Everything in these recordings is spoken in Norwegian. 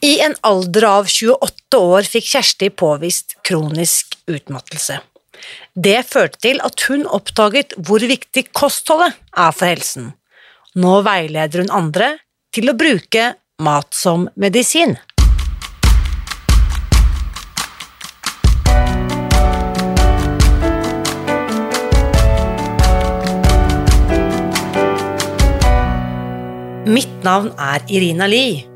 I en alder av 28 år fikk Kjersti påvist kronisk utmattelse. Det førte til at hun oppdaget hvor viktig kostholdet er for helsen. Nå veileder hun andre til å bruke mat som medisin. Mitt navn er Irina Lie.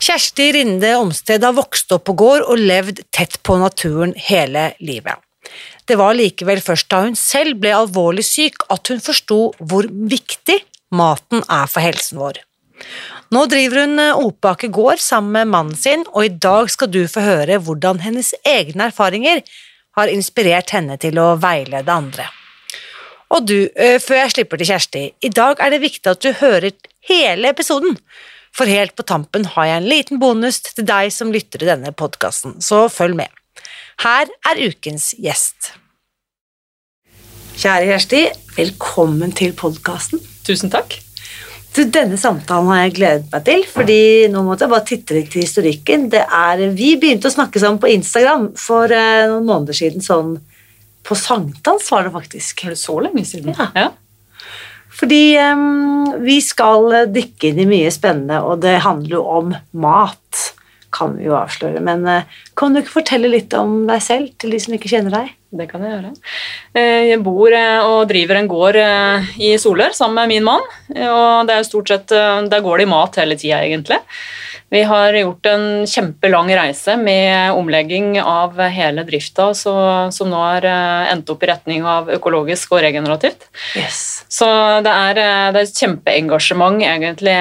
Kjersti Rinde Omsted har vokst opp på gård og levd tett på naturen hele livet. Det var likevel først da hun selv ble alvorlig syk at hun forsto hvor viktig maten er for helsen vår. Nå driver hun Opake gård sammen med mannen sin, og i dag skal du få høre hvordan hennes egne erfaringer har inspirert henne til å veilede andre. Og du, før jeg slipper til Kjersti, i dag er det viktig at du hører hele episoden, for helt på tampen har jeg en liten bonus til deg som lytter til denne podkasten, så følg med. Her er ukens gjest. Kjære Kjersti, velkommen til podkasten. Tusen takk. Du, denne samtalen har jeg gledet meg til, fordi nå måtte jeg bare titte litt til historikken. Det er, vi begynte å snakke sammen på Instagram for eh, noen måneder siden, sånn på sankthans var det faktisk. Er det så lenge siden? Ja. ja. Fordi um, vi skal dykke inn i mye spennende, og det handler jo om mat, kan vi jo avsløre. Men uh, kan du ikke fortelle litt om deg selv til de som ikke kjenner deg? Det kan jeg gjøre. Jeg bor og driver en gård i Solør sammen med min mann. Og det er stort sett, der går det i mat hele tida, egentlig. Vi har gjort en kjempelang reise med omlegging av hele drifta, som nå har endt opp i retning av økologisk og regenerativt. Yes. Så det er, det er et kjempeengasjement, egentlig,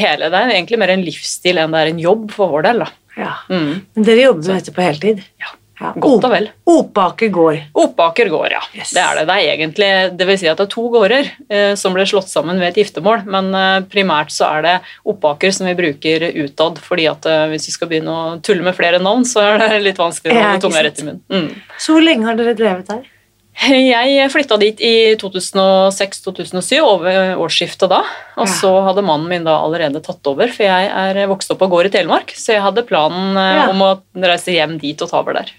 hele det. Egentlig mer en livsstil enn det er en jobb for vår del. da. Ja, mm. Men dere jobber med dette på heltid? Ja. Ja, godt og vel. Opaker gård. Opaker gård, ja. Yes. Det er det. Det er egentlig, det vil si at det er to gårder eh, som ble slått sammen ved et giftermål, men eh, primært så er det Opaker som vi bruker utad, fordi at eh, hvis vi skal begynne å tulle med flere navn, så er det litt vanskelig å holde tunga rett i munnen. Mm. Så hvor lenge har dere drevet her? Jeg flytta dit i 2006-2007, over årsskiftet da. Og ja. så hadde mannen min da allerede tatt over, for jeg er vokst opp og går i Telemark. Så jeg hadde planen ja. om å reise hjem dit og ta over der.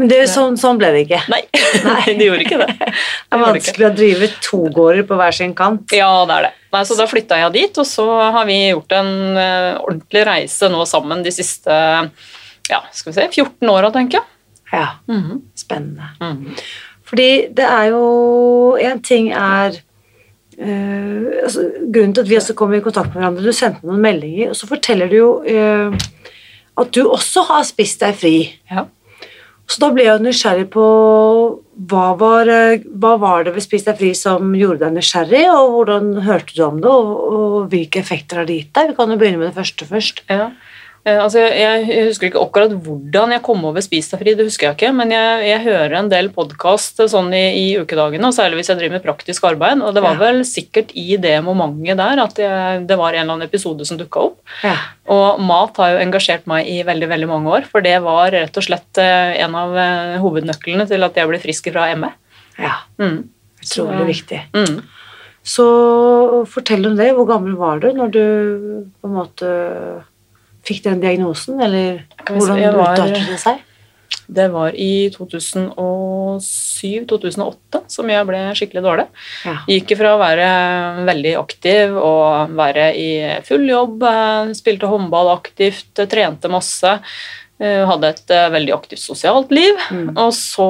Men det, sånn, sånn, ble det ikke? Nei, Nei. det gjorde ikke det. Det, det er vanskelig å drive to gårder på hver sin kant. Ja, det er det. Nei, så Da flytta jeg dit, og så har vi gjort en uh, ordentlig reise nå sammen de siste ja, skal vi se, 14 åra, tenker jeg. Ja, mm -hmm. spennende. Mm -hmm. Fordi det er jo En ting er øh, altså, Grunnen til at vi også kom i kontakt med hverandre Du sendte noen meldinger, og så forteller du jo øh, at du også har spist deg fri. Ja. Så da ble jeg nysgjerrig på hva var, hva var det ved Spis deg fri som gjorde deg nysgjerrig, og hvordan hørte du om det, og, og hvilke effekter har det gitt deg? Vi kan jo begynne med det første først. Ja. Eh, altså, jeg, husker ikke akkurat hvordan jeg kom over Spis deg fri, det husker jeg ikke, men jeg, jeg hører en del podkast sånn i, i, ukedagene, og særlig hvis jeg driver med praktisk arbeid. Og det var ja. vel sikkert i det momentet der at jeg, det var en eller annen episode som dukka opp. Ja. Og mat har jo engasjert meg i veldig veldig mange år, for det var rett og slett eh, en av eh, hovednøklene til at jeg ble frisk fra ME. Ja, mm. utrolig viktig. Mm. Så fortell om det. Hvor gammel var du når du på en måte fikk den diagnosen, eller hvordan utartet det seg? Det var i 2007-2008 som jeg ble skikkelig dårlig. Ja. Gikk fra å være veldig aktiv og være i full jobb, spilte håndball aktivt, trente masse. Eh, Hadde et eh, veldig aktivt sosialt liv. Mm. Og så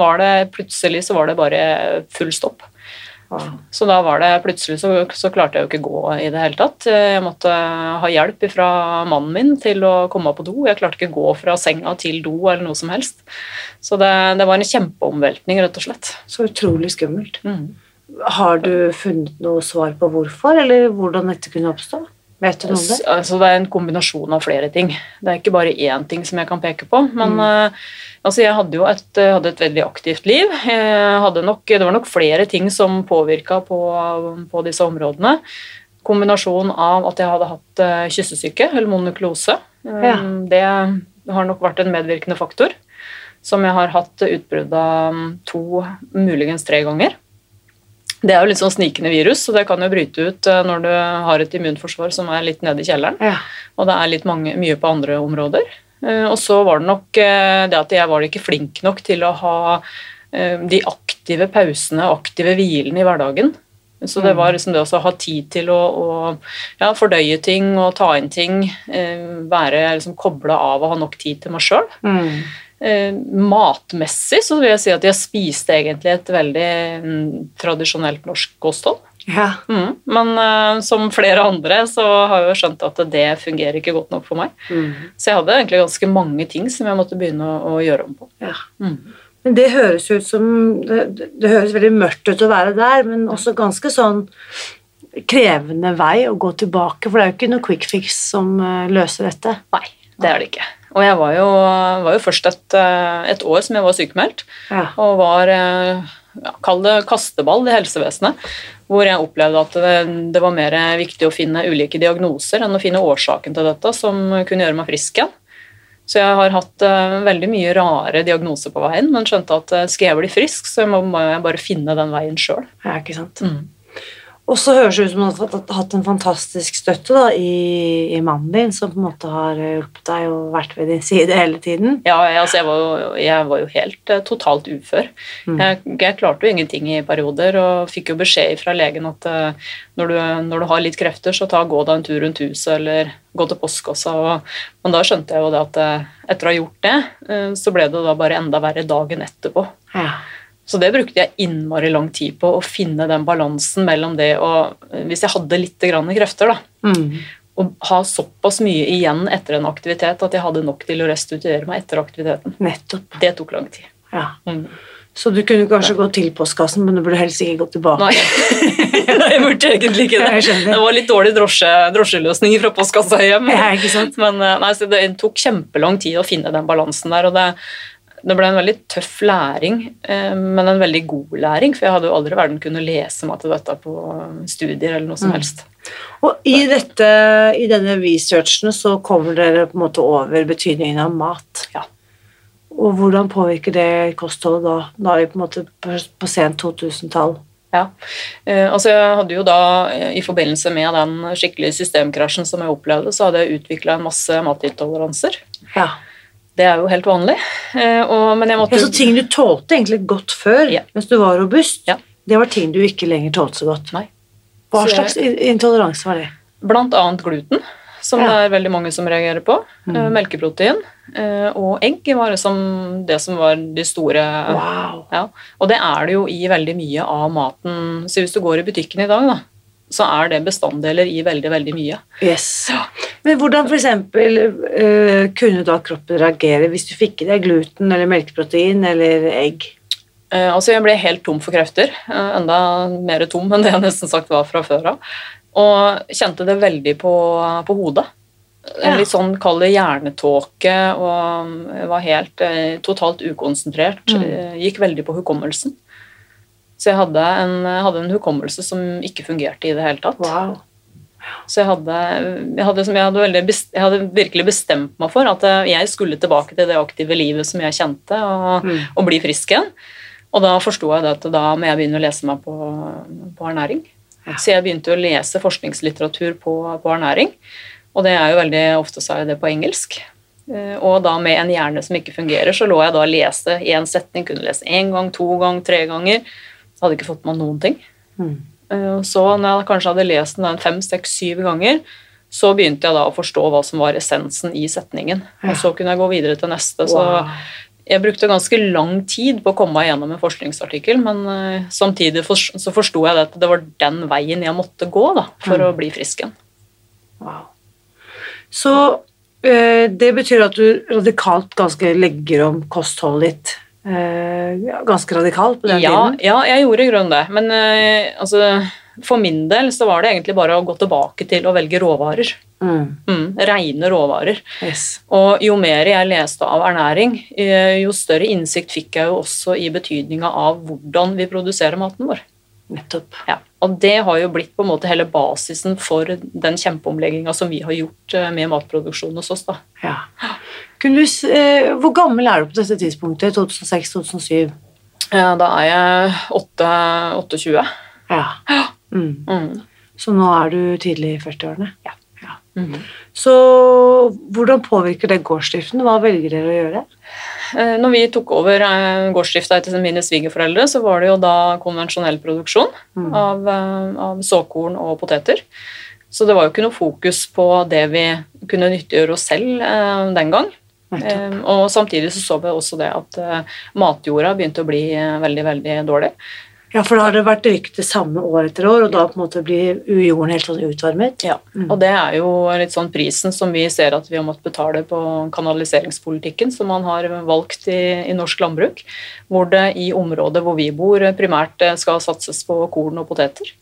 var det plutselig så var det bare full stopp. Så da var det plutselig så, så klarte jeg jo ikke gå i det hele tatt. Jeg måtte ha hjelp fra mannen min til å komme meg på do. Jeg klarte ikke gå fra senga til do eller noe som helst. Så det, det var en kjempeomveltning, rett og slett. Så utrolig skummelt. Mm. Har du funnet noe svar på hvorfor, eller hvordan dette kunne oppstå? Vet du noe om det? Altså, det er en kombinasjon av flere ting. Det er ikke bare én ting som jeg kan peke på. Men Mm. Altså, jeg hadde jo et, eh, hadde et veldig aktivt liv. Nok, det var nok flere ting som påvirka på, på disse områdene. Kombinasjon av at jeg hadde hatt eh, kyssesyke, eller monoklose. Eh, Ja. Det har nok vært en medvirkende faktor. Som jeg har hatt utbrudd av to, muligens tre ganger. Det er jo litt sånn snikende virus, så det kan jo bryte ut eh, når du har et immunforsvar som er litt nede i kjelleren, Ja. og det er litt mange, mye på andre områder. Eh, Og så var det nok eh, det at jeg var ikke flink nok til å ha eh, de aktive pausene, aktive hvilene i hverdagen. Så det Mm. var liksom det å ha tid til å, å ja, fordøye ting og ta inn ting. Være liksom kobla av og ha nok tid til meg sjøl. Mm. Matmessig så vil jeg si at jeg spiste egentlig et veldig mm, tradisjonelt norsk kosthold. Ja. Mm. Men uh, som flere andre så har jeg jo skjønt at det fungerer ikke godt nok for meg. Mm. Så jeg hadde egentlig ganske mange ting som jeg måtte begynne å, å gjøre om på. ja. Mm. Men det høres ut som det, det høres veldig mørkt ut å være der, men også ganske sånn krevende vei å gå tilbake, for det er jo ikke noe quick fix som eh, løser dette. Nei, det er det ikke. Og jeg var jo, var jo først et, eh, et år som jeg var sykemeldt, Ja. og var ja, Kall det kasteball i helsevesenet. Hvor jeg opplevde at det, var mer viktig å finne ulike diagnoser enn å finne årsaken til dette som kunne gjøre meg frisk igjen. Så jeg har hatt eh, veldig mye rare diagnoser på veien, men skjønte at eh, skal jeg bli frisk, så må jeg bare finne den veien sjøl. Ja, ikke sant. Mm. Og så høres det ut som du har hatt en fantastisk støtte da, i, i mannen din, som på en måte har hjulpet deg og vært ved din side hele tiden. Ja, jeg, altså jeg, var jo, jeg var jo helt uh, totalt ufør. Mm. Jeg, jeg klarte jo ingenting i perioder, og fikk jo beskjed fra legen at uh, når, du, når du har litt krefter, så ta gå deg en tur rundt huset, eller gå til postkassa. Og, men da skjønte jeg jo det at uh, etter å ha gjort det, eh, så ble det da bare enda verre dagen etterpå. Ja. Så det brukte jeg innmari lang tid på, å finne den balansen mellom det og Hvis jeg hadde litt grann krefter, da, Mm. å ha såpass mye igjen etter en aktivitet at jeg hadde nok til å restituere meg etter aktiviteten. Nettopp. Det tok lang tid. Ja. Mm. Så du kunne kanskje gå til postkassen, men du burde helst ikke gå tilbake. Nei. Jeg burde egentlig ikke det. Det var litt dårlig drosje, drosjeløsning fra postkassa hjem. Ja, ikke sant? Men eh, nei, så det tok kjempelang tid å finne den balansen der. og det, det ble en veldig tøff læring, eh, men en veldig god læring. For jeg hadde jo aldri i verden kunnet lese meg til dette på studier eller noe som Mm. helst. Og i, dette, i denne researchen så kommer dere på en måte over betydningen av mat. Ja. Og hvordan påvirker det kostholdet da? Da er vi på en måte på, på sent 2000-tall. Ja. Eh, altså jeg hadde jo da, eh, I forbindelse med den skikkelige systemkrasjen som jeg opplevde, så hadde jeg utvikla en masse matintoleranser. Ja. Det er jo helt vanlig. Eh, og, men jeg måtte ja, Så ting du tålte egentlig godt før, Ja. mens du var robust, Ja. det var ting du ikke lenger tålte så godt. Nei. Hva Så slags jeg... intoleranse var det? Blant annet gluten, som Ja. det er veldig mange som reagerer på. Mm. Eh, Melkeprotein. eh, Og egg var liksom det som var de store Wow. ja. Og det er det jo i veldig mye av maten. Så hvis du går i butikken i dag, da, så er det bestanddeler i veldig, veldig mye. Yes. Men hvordan for eksempel øh, kunne da kroppen reagere hvis du fikk i deg gluten eller melkeprotein eller egg? Uh, altså Jeg ble helt tom for krefter. Uh, enda mer tom enn det jeg nesten sagt var fra før av. Og kjente det veldig på, på hodet. Ja. En litt sånn kall det hjernetåke, og var helt eh, totalt ukonsentrert. Mm. Eh, Gikk veldig på hukommelsen. Så jeg hadde en, hadde en hukommelse som ikke fungerte i det hele tatt. Wow. Så jeg hadde, jeg, hadde, jeg, hadde veldig jeg hadde virkelig bestemt meg for at eh, jeg skulle tilbake til det aktive livet som jeg kjente, og, Mm. og bli frisk igjen. Og da forsto jeg at da må jeg begynne å lese meg på, på ernæring. Ja. Så jeg begynte å lese forskningslitteratur på, på ernæring. Og det er jo veldig ofte så er jo det på engelsk. Eh, Og da med en hjerne som ikke fungerer, så lå jeg da og leste én setning. Kunne lese én gang, to gang, tre ganger. Så hadde jeg ikke fått med noen ting. Mm. Eh, Så når jeg kanskje hadde lest den fem, seks, syv ganger, så begynte jeg da å forstå hva som var essensen i setningen. Og så kunne jeg gå videre til neste. Så jeg brukte ganske lang tid på å komme meg gjennom en forskningsartikkel, men eh, samtidig så forsto jeg at det var den veien jeg måtte gå da, for Mm. å bli frisk igjen. Wow. Så eh, det betyr at du radikalt ganske legger om kostholdet ditt. Eh, ganske radikalt på den Ja, tiden. ja, jeg gjorde i grunnen det. Men eh, altså, for min del så var det egentlig bare å gå tilbake til å velge råvarer. Mm. Mm, Reine råvarer. Yes. Og jo mer jeg leste av ernæring, eh, jo større innsikt fikk jeg jo også i betydninga av hvordan vi produserer maten vår. Nettopp. Ja. Og det har jo blitt på en måte hele basisen for den kjempeomlegginga som vi har gjort med matproduksjonen hos oss. da. Ja. Du, eh, hvor gammel er du på dette tidspunktet? 2006-2007? Ja, da er jeg 8, 28. Ja. Mm. Mm. Så nå er du tidlig i 40-årene? Ja. ja. Mm. Så hvordan påvirker det gårdsdriften? Hva velger dere å gjøre? Eh, Når vi tok over eh, gårdsdrifta etter mine svigerforeldre, så var det jo da konvensjonell produksjon Mm. av, av såkorn og poteter. Så det var jo ikke noe fokus på det vi kunne nyttiggjøre oss selv den gang. Eh, Og samtidig så så vi også det at eh, matjorda begynte å bli eh, veldig, veldig dårlig. Ja, for da har det vært rykte samme år etter år, og da på en måte blir jorden helt sånn utvarmet? Ja, Mm. og det er jo litt sånn prisen som vi ser at vi har måttet betale på kanaliseringspolitikken som man har valgt i, i norsk landbruk, hvor det i området hvor vi bor primært eh, skal satses på korn og poteter.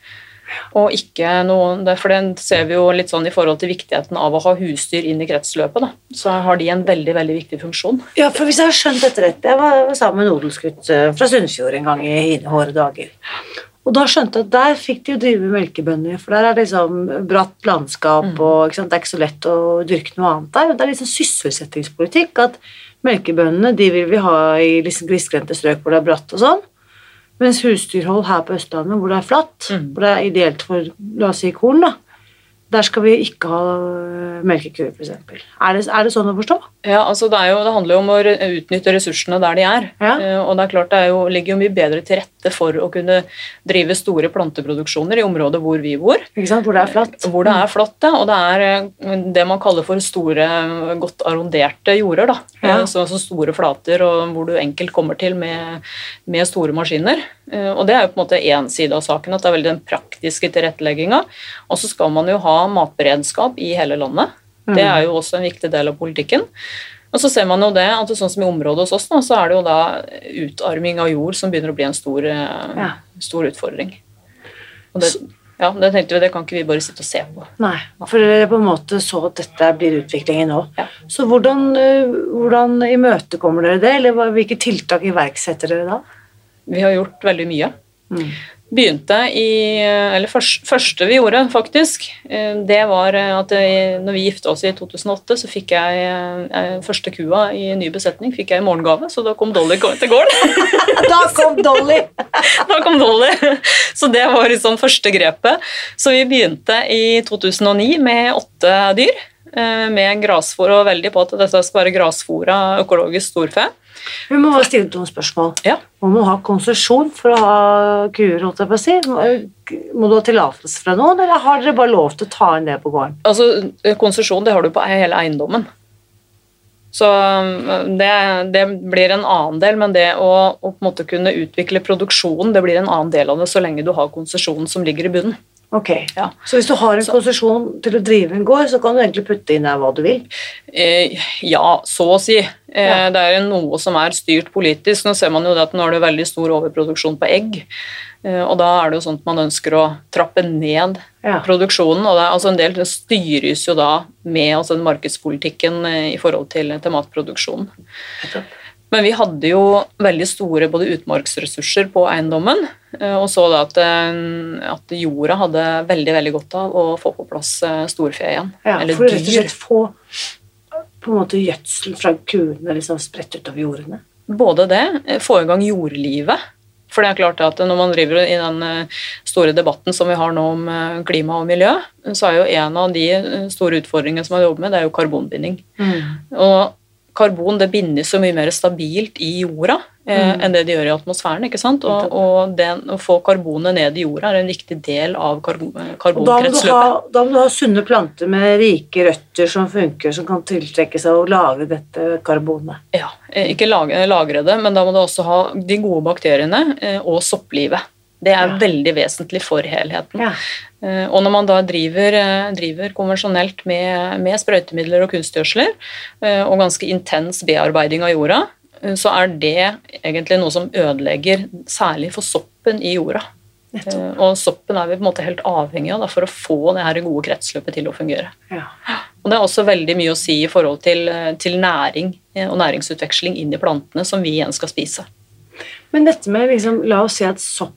Og ikke noe, For det ser vi jo litt sånn i forhold til viktigheten av å ha husdyr inn i kretsløpet. da, Så har de en veldig veldig viktig funksjon. Ja, for hvis jeg har skjønt dette rett Jeg var sammen med en odelsgutt eh, fra Sunnfjord en gang i hårde dager. Og da skjønte jeg at der fikk de jo drive med melkebønder, for der er det liksom bratt landskap, Mm. og ikke sant, det er ikke så lett å dyrke noe annet der. Det er liksom sysselsettingspolitikk at melkebøndene de vil vi ha i liksom grisgrendte strøk hvor det er bratt og sånn. Mens husdyrhold her på Østlandet, hvor det er flatt, Mm. hvor det er ideelt for la oss si korn, da, der skal vi ikke ha øh, melkekuer, f.eks. Er, det- er det sånn å forstå? Ja, altså det, jo, det handler jo om å utnytte ressursene der de er. Ja. Eh, Og det er klart det er jo, ligger jo mye bedre til rette for å kunne drive store planteproduksjoner i området hvor vi bor. Ikke sant? Hvor det er flatt. Hvor det er flatt, ja, og det er eh, det man kaller for store, godt arronderte jorder. da. Ja. Eh, Så, så store flater, og hvor du enkelt kommer til med, med store maskiner. Og Det er jo på en måte én side av saken, at det er veldig den praktiske tilrettelegginga. Og så skal man jo ha matberedskap i hele landet. Det er jo også en viktig del av politikken. Og så ser man jo det, at sånn som i området hos oss, nå, så er det jo da utarming av jord som begynner å bli en stor, eh, Ja. stor utfordring. Og det, ja, det tenkte vi, det kan ikke vi bare sitte og se på. Nei, for dere på en måte så at dette blir utviklingen nå. Ja. Så hvordan, øh, hvordan imøtekommer dere det, eller hvilke tiltak iverksetter dere da? Vi har gjort veldig mye. Mm. Begynte i Eller først, første vi gjorde, faktisk, eh, det var at jeg, når vi gifta oss i 2008, så fikk jeg eh, første kua i ny besetning fikk jeg i morgengave, så da kom Dolly til gården. Da kom Dolly! da kom Dolly. Så det var liksom første grepet. Så vi begynte i 2009 med åtte dyr. eh, Med grasfôr, og veldig på at dette skal være grasfôra økologisk storfe. Vi må bare stille noen spørsmål. Ja. Man må ha konsesjon for å ha kuer, holdt jeg på å si. Må, du ha tillatelse fra noen, eller har dere bare lov til å ta inn det på gården? Altså, Konsesjon det har du på hele eiendommen. Så um, det, det blir en annen del, men det å, å kunne utvikle produksjonen det blir en annen del av det, så lenge du har konsesjonen som ligger i bunnen. Ok, Ja. Så hvis du har en konsesjon til å drive en gård, så kan du egentlig putte inn der hva du vil? Eh, ja, så å si. Eh, Ja. Det er noe som er styrt politisk. Nå ser man jo det at nå er det veldig stor overproduksjon på egg. Eh, og da er det jo sånn at man ønsker å trappe ned Ja. produksjonen. Og det er, altså en del styres jo da med altså den markedspolitikken eh, i forhold til, til matproduksjonen. Nettopp. Men vi hadde jo veldig store både utmarksressurser på eiendommen, eh, og så da at, eh, at jorda hadde veldig veldig godt av å få på plass eh, storfe igjen. Ja, Eller for å rett og slett få på en måte gjødsel fra kuene liksom spredt utover jordene. Både det, få i gang jordlivet. For det er klart at når man driver i den store debatten som vi har nå om klima og miljø, så er jo en av de store utfordringene som man jobber med, det er jo karbonbinding. Og karbon det bindes så mye mer stabilt i jorda eh, enn det de gjør i atmosfæren. ikke sant? Og, og den, å få karbonet ned i jorda er en viktig del av karbon, karbonkretsløpet. da da må du ha sunne planter med rike røtter som funker, som kan tiltrekke seg og lage dette karbonet. Ja, eh, Ikke lagre, lagre det, men da må du også ha de gode bakteriene eh, og sopplivet. Det er Ja. veldig vesentlig for helheten. Ja. Eh, Og når man da driver, eh, driver konvensjonelt med, med sprøytemidler og kunstgjødsler, eh, og ganske intens bearbeiding av jorda, så er det egentlig noe som ødelegger særlig for soppen i jorda. Nettopp. Og soppen er vi på en måte helt avhengig av da, for å få det her gode kretsløpet til å fungere. Ja. Og det er også veldig mye å si i forhold til, til næring og næringsutveksling inn i plantene, som vi igjen skal spise. Men dette med liksom, la oss si at sopp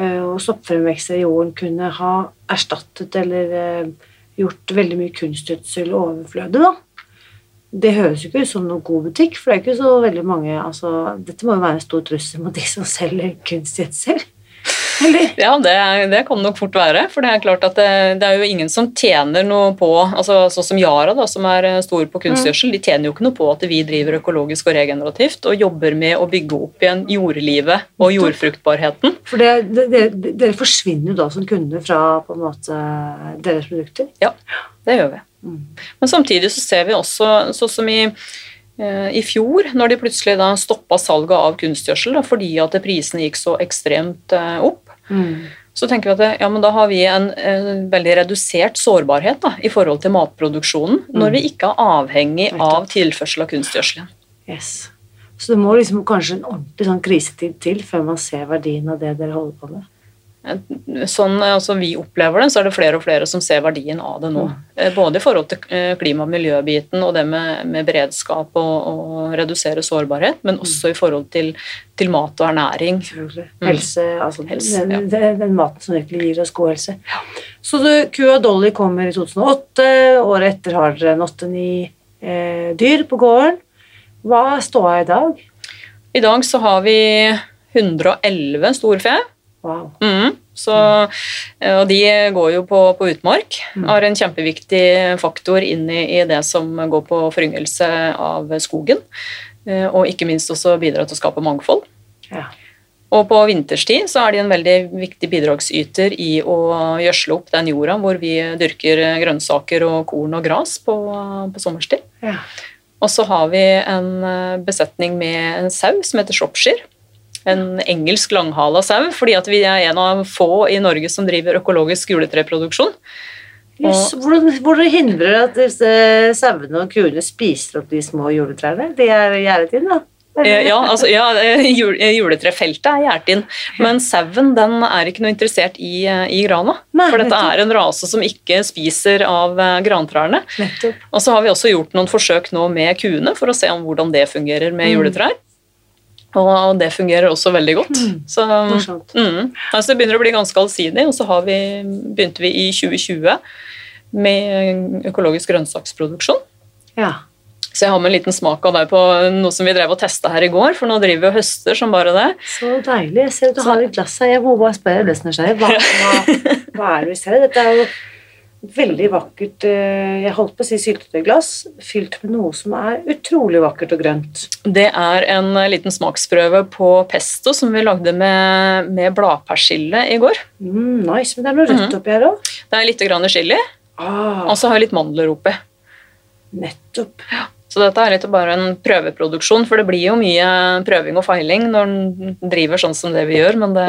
og soppfremvekster i jorden kunne ha erstattet eller eh, gjort veldig mye kunstgjødsel overflødig, da. Det høres jo ikke ut som noen god butikk, for det er ikke så veldig mange altså, Dette må jo være en stor trussel mot de som selger kunstgjødsel. Eller? Ja, det, det kan nok fort være. For det er klart at det, det er jo ingen som tjener noe på altså Sånn som Yara, da, som er stor på kunstgjødsel, de tjener jo ikke noe på at vi driver økologisk og regenerativt og jobber med å bygge opp igjen jordlivet og jordfruktbarheten. For det, det, det, dere forsvinner jo da som kunder fra på en måte deres produkter. Ja, det gjør vi. Mm. Men samtidig så ser vi også, sånn som i, eh, i fjor, når de plutselig da stoppa salget av kunstgjødsel da, fordi at prisene gikk så ekstremt eh, opp, Mm. så tenker vi at det, ja, men da har vi en, en veldig redusert sårbarhet da, i forhold til matproduksjonen, når vi ikke er avhengig av tilførsel av kunstgjødsel. Yes. Så det må liksom kanskje en ordentlig sånn krisetid til før man ser verdien av det dere holder på med. Sånn altså, vi opplever det, så er det flere og flere som ser verdien av det nå. Eh, Både i forhold til eh, klima- og miljøbiten og det med, med beredskap og, og redusere sårbarhet, men også i forhold til, til mat og ernæring. Mm. Helse, altså Helse, den, ja. den, maten som virkelig gir oss god helse. Så du, kua Dolly kommer i 2008, året etter har dere en åtte-ni eh, dyr på gården. Hva er ståa i dag? I dag så har vi 111 storfe. Wow. Mhm. Så, eh, og de går jo på, på utmark. Har en kjempeviktig faktor inn i, i det som går på foryngelse av skogen. Eh, Og ikke minst også bidrar til å skape mangfold. Ja. Og på vinterstid så er de en veldig viktig bidragsyter i å gjødsle opp den jorda hvor vi dyrker grønnsaker og korn og gras på, på sommerstid. ja. Og så har vi en eh, besetning med en sau som heter Shropshire. En engelsk langhala sau, fordi at vi er en av få i Norge som driver økologisk juletreproduksjon. Yes. Hvordan, hvordan hindrer at disse sauene og kuene spiser opp de små juletrærne? De er gjerdet inn, da? Eh, Ja, altså, ja eh, jul- eh, juletrefeltet er gjerdet inn, men sauen er ikke noe interessert i, i grana. Nei, For dette er en rase som ikke spiser av grantrærne. Nettopp. Og så har vi også gjort noen forsøk nå med kuene for å se om hvordan det fungerer med juletrær. Og det fungerer også veldig godt. Så, mm, altså det begynner å bli ganske allsidig, og så har vi, begynte vi i 2020 med økologisk grønnsaksproduksjon. Ja. Så jeg har med en liten smak av det på noe som vi drev og testa her i går, for nå driver vi og høster som bare det. Så deilig. Jeg ser at du har litt glass her. Jeg må bare spørre deg nysgjerrig. Hva, hva, hva er det vi ser? Dette er jo veldig vakkert eh, Jeg holdt på å si syltetøyglass, fylt med noe som er utrolig vakkert og grønt. Det er en liten smaksprøve på pesto som vi lagde med, med bladpersille i går. Mm, nice. Men det er noe rødt oppi her òg. Det er litt grann chili, Ah, og så har jeg litt mandler oppi. nettopp. Så dette er litt bare en prøveproduksjon, for det blir jo mye prøving og feiling når en driver sånn som det vi gjør, men det,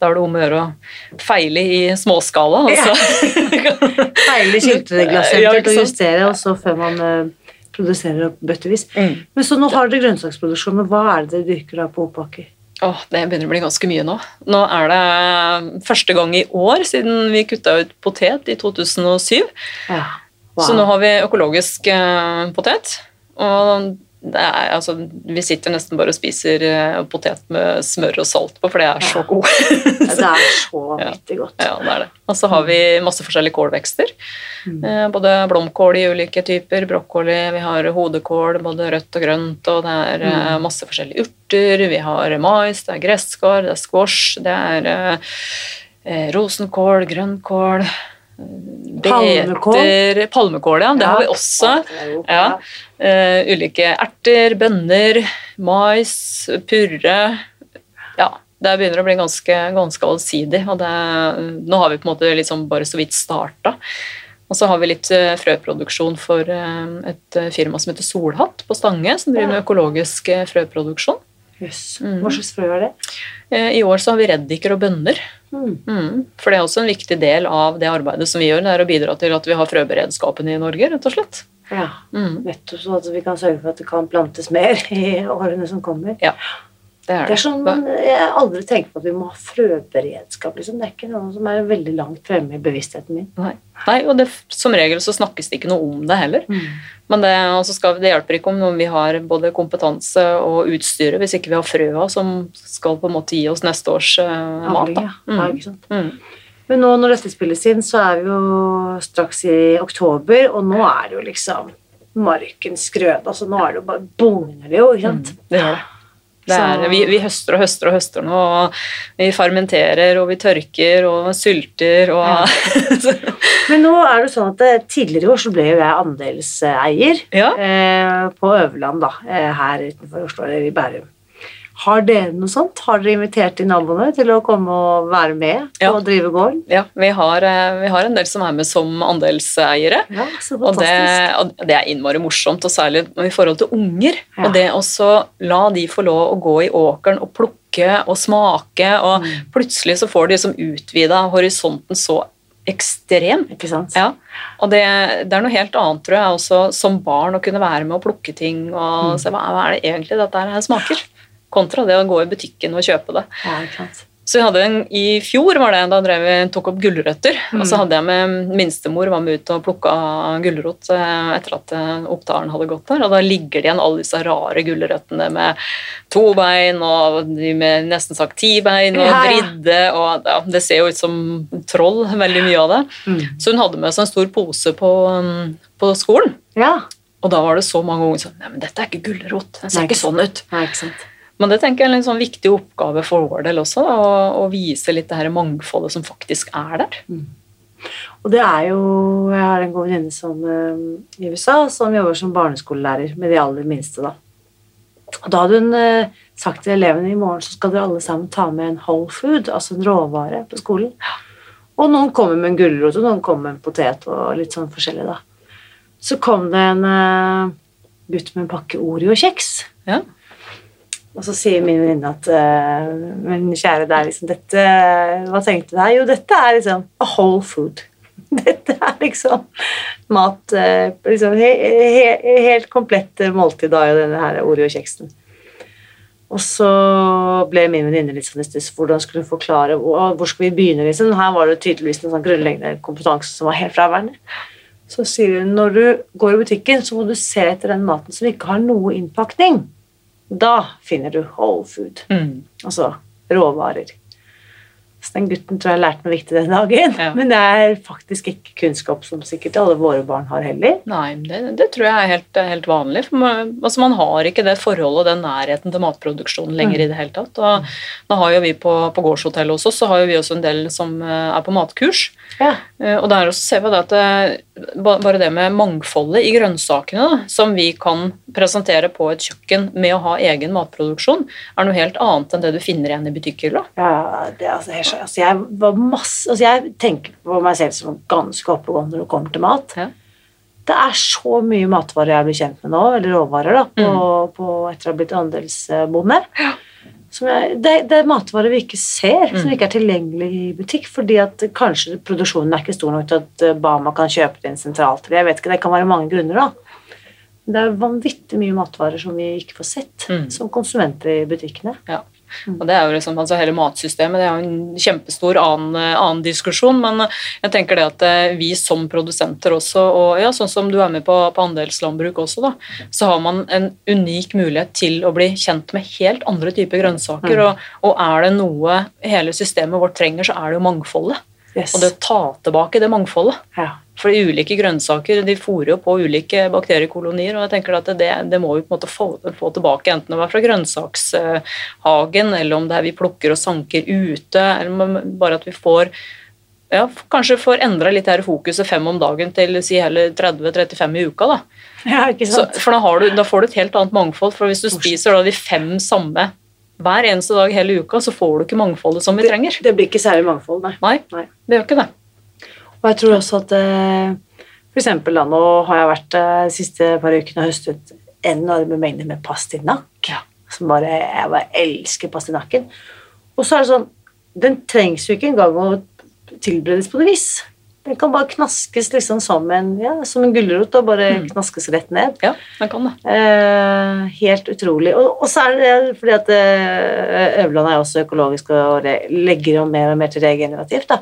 da er det om å gjøre å feile i småskala. Altså. Ja, feile sylteglasset å og justere, og så før man uh, produserer bøttevis. Mm. Men så nå har dere grønnsaksproduksjon, og hva er det dere dyrker da på Oppaker? Åh, det begynner å bli ganske mye nå. Nå er det første gang i år siden vi kutta ut potet i 2007. Ja. Så nå har vi økologisk uh, potet. Og er, altså, vi sitter nesten bare og spiser uh, potet med smør og salt på, for det er så god. Ja, det er så vanvittig godt. ja, det er det. Og så har vi masse forskjellige kålvekster. Mm. Uh, både blomkål i ulike typer, brokkoli, vi har hodekål, både rødt og grønt, og det er Mm. masse forskjellige urter. Vi har mais, det er gresskår, det er squash, det er rosenkål, grønnkål. Palmekål. Palmekål, ja. Det har vi også. Ja. Uh, ulike erter, bønner, mais, purre. Ja, det begynner å bli ganske, ganske allsidig. og det, Nå har vi på en måte liksom bare så vidt starta. Og så har vi litt uh, frøproduksjon for uh, et firma som heter Solhatt på Stange, som driver med økologisk frøproduksjon. Yes. Mm. Hva slags frø er det? I år så har vi reddiker og bønner. Mm. Mm. For det er også en viktig del av det arbeidet som vi gjør, det er å bidra til at vi har frøberedskapen i Norge, rett og slett. Ja, mm. nettopp så at vi kan sørge for at det kan plantes mer i årene som kommer. Ja. Det er, det. det er sånn man, Jeg aldri tenkt på at vi må ha frøberedskap. Liksom. Det er ikke noe som er veldig langt fremme i bevisstheten min. Nei, Nei og det, som regel så snakkes det ikke noe om det heller. Mm. Men det, skal, det, hjelper ikke om vi har både kompetanse og utstyret hvis ikke vi har frøa som skal på en måte gi oss neste års uh, mat. Da. Mm. Ja, ikke sant? Mm. Men nå når dette spilles inn, så er vi jo straks i oktober, og nå er det jo liksom markens grøde. Altså nå er det jo bare bugner det jo, ikke sant? Mm, det gjør det. Er, vi, vi, høster og høster og høster nå. og Vi fermenterer og vi tørker og sylter og ja. Men nå er det sånn at eh, tidligere i år så ble jo jeg andelseier ja. eh, på Øverland, da, eh, her utenfor Oslo, eller i Bærum. Har dere noe sånt? Har dere invitert de naboene til å komme og være med på ja. å drive gården? Ja, vi har, eh, vi har, en del som er med som andelseiere. Ja, så og, det, og det er innmari morsomt, og særlig i forhold til unger. Ja. Og det å la de få lov å gå i åkeren og plukke og smake, og mm. plutselig så får de liksom utvida horisonten så ekstremt. Ikke sant? Ja. Og det, det, er noe helt annet, tror jeg, også som barn å kunne være med og plukke ting og mm. se hva, hva er det egentlig dette her smaker kontra det å gå i butikken og kjøpe det. Ja, ikke sant. Så vi hadde en, I fjor var det, da drev vi, tok opp gulrøtter. Mm. Og så hadde jeg med minstemor var med ut og plukka gulrot eh, etter at eh, opptalen hadde gått der. Og da ligger det igjen alle disse rare gulrøttene med to bein og de med nesten sagt ti bein og vridde og ja, Det ser jo ut som troll, veldig mye av det. Mm. Så hun hadde med seg en stor pose på, mm, på skolen. Ja. Og da var det så mange unger som Nei, men dette er ikke gulrot. Den ser Nei, ikke sånn ut. Nei, ikke sant. Men det tenker jeg er en sånn viktig oppgave for vår del også, da, å, å, vise litt det her mangfoldet som faktisk er der. Mm. Og det er jo Jeg har en god venninne som uh, i USA som jobber som barneskolelærer med de aller minste. da. Og da hadde hun uh, sagt til elevene i morgen så skal dere alle sammen ta med en whole food, altså en råvare, på skolen. Og noen kommer med en gulrot, og noen kommer med en potet og litt sånn forskjellig, da. Så kom det en uh, gutt med en pakke Oreo-kjeks. Ja. Og så sier min venninne at uh, Men kjære, det er liksom dette Hva tenkte du her? Jo, dette er liksom a whole food. Dette er liksom mat uh, liksom he, he, Helt komplett måltid da, denne her Oreo-kjeksen. Og så ble min venninne litt sånn i stuss. Hvordan skulle hun forklare hvor skal vi begynne? liksom? Her var det tydeligvis en sånn grunnleggende kompetanse som var helt fraværende. Så sier hun når du går i butikken, så må du se etter den maten som ikke har noe innpakning. Da finner du whole food. Mm. Altså råvarer. Så den gutten tror jeg lærte noe viktig den dagen. Ja. Men det er faktisk ikke kunnskap som sikkert alle våre barn har heller. Nei, det, det tror jeg er helt, helt vanlig. Man, altså man, har ikke det forholdet og den nærheten til matproduksjon lenger mm. i det hele tatt. Og nå har jo vi på, på gårdshotellet hos oss så har jo vi også en del som eh, er på matkurs. Ja. Eh, og der også ser vi at det, bare det med mangfoldet i grønnsakene da, som vi kan presentere på et kjøkken med å ha egen matproduksjon, er noe helt annet enn det du finner igjen i butikkhylla. Ja, det er altså jeg, altså jeg, masse, altså jeg tenker på meg selv som ganske oppegående når det kommer til mat. Ja. Det er så mye matvarer jeg blir kjent med nå, eller råvarer, da, på, mm. på, etter å ha blitt andelsbonde. Ja. Jeg, det, det, er matvarer vi ikke ser, mm. som ikke er tilgjengelig i butikk. Fordi at kanskje produksjonen er ikke stor nok til at Bama kan kjøpe det inn sentralt. Jeg vet ikke, Det kan være mange grunner, da. Det er vanvittig mye matvarer som vi ikke får sett mm. som konsumenter i butikkene. Ja. Og det er jo liksom, altså Hele matsystemet det er jo en kjempestor annen, annen, diskusjon, men jeg tenker det at eh, vi som produsenter også, og ja, sånn som du er med på, på andelslandbruk også, da, så har man en unik mulighet til å bli kjent med helt andre typer grønnsaker. Mm. Og, og, er det noe hele systemet vårt trenger, så er det jo mangfoldet. Yes. Og det å ta tilbake det mangfoldet. Ja. For ulike grønnsaker de fôrer jo på ulike bakteriekolonier, og jeg tenker at det, det må vi på en måte få, få tilbake, enten det er fra grønnsakshagen, eller om det er vi plukker og sanker ute, eller bare at vi får ja, kanskje får endra litt her fokuset fem om dagen til si heller 30-35 i uka. da. Ja, ikke Så, sant? for da, har du, da får du et helt annet mangfold. For hvis du spiser da de fem samme hver eneste dag hele uka, så får du ikke mangfoldet som vi trenger. det blir ikke særlig mangfold, nei. Nei, nei. det gjør ikke det. Og jeg tror også at eh, for eksempel da, nå har jeg vært eh, de siste par ukene og høstet enorme mengder med pastinakk. Som bare, jeg bare elsker pastinakken. Og så er det sånn, den trengs jo ikke engang å tilberedes på noe vis. Den kan bare knaskes liksom som en, ja, som en gulrot og bare knaskes rett ned. Ja, den kan det. Eh, helt utrolig. Og, og så er det det fordi at eh, Øverland er også økologisk og legger om mer og mer til regenerativt. Da.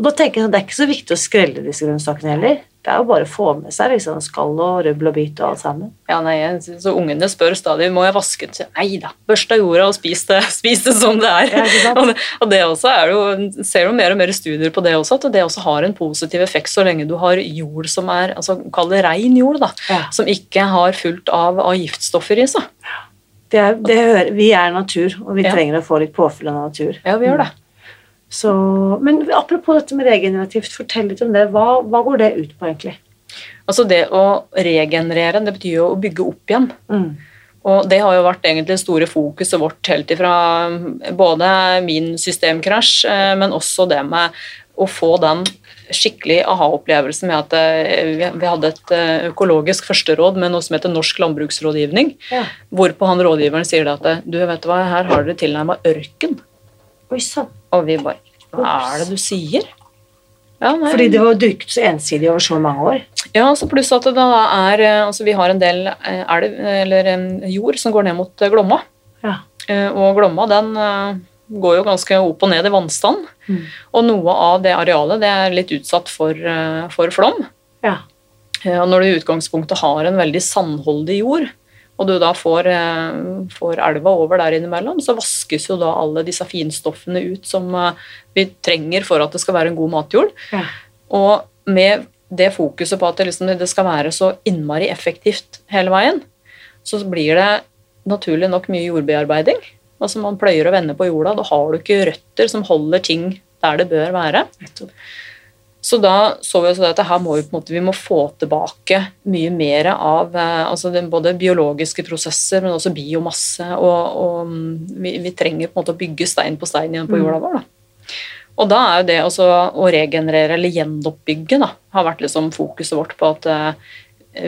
Og da tenker jeg at Det er ikke så viktig å skrelle disse grønnsakene heller. Det er jo bare å få med seg liksom, skall og rubbel og bit og alt sammen. Ja, nei, så Ungene spør stadig må jeg vaske til, Nei da, børst av jorda og spis det, spis det som det er. Ja, og, det, og det også er jo, ser jo mer og mer studier på det også, at det også har en positiv effekt så lenge du har jord som er altså Kall det rein jord, da. Ja. Som ikke har fullt av, av giftstoffer i seg. Det er, det hører, vi er natur, og vi Ja. trenger å få litt påfyll av natur. Ja, vi gjør det. Så, men apropos dette med regenerativt, fortell litt om det. Hva, hva går det ut på, egentlig? Altså Det å regenerere, det betyr jo å bygge opp igjen. Mm. Og det har jo vært egentlig store fokuset vårt helt ifra både min systemkrasj, eh, men også det med å få den skikkelig aha-opplevelsen med at eh, vi hadde et eh, økologisk førsteråd med noe som heter Norsk landbruksrådgivning, Ja. hvorpå han rådgiveren sier det at du vet hva, her har dere tilnærma ørken. Oi sann. Og vi bare Hva er det du sier? Ja. Fordi det var dyrket så ensidig over så mange år. Ja, altså pluss at det da er eh, altså Vi har en del eh, elv, eller jord som går ned mot eh, Glomma. Ja. Og Glomma den går jo ganske opp og ned i vannstand. Mm. Og noe av det arealet det er litt utsatt for, for flom. Ja. Og når du i utgangspunktet har en veldig sandholdig jord, og du da får, eh, får elva over der innimellom, så vaskes jo da alle disse finstoffene ut som eh, vi trenger for at det skal være en god matjord. Ja. Og med det fokuset på at det, liksom, det skal være så innmari effektivt hele veien, så blir det naturlig nok mye jordbearbeiding. Altså Man pløyer og vender på jorda. Da har du ikke røtter som holder ting der det bør være. Nettopp. Så da så vi også det at her må vi, på en måte, vi må få tilbake mye mer av eh, altså både biologiske prosesser, men også biomasse. Og, og mm, vi, vi trenger på en måte å bygge stein på stein igjen på jorda vår. Da. Og da er jo det også å regenerere eller gjenoppbygge da, har vært liksom fokuset vårt på at eh,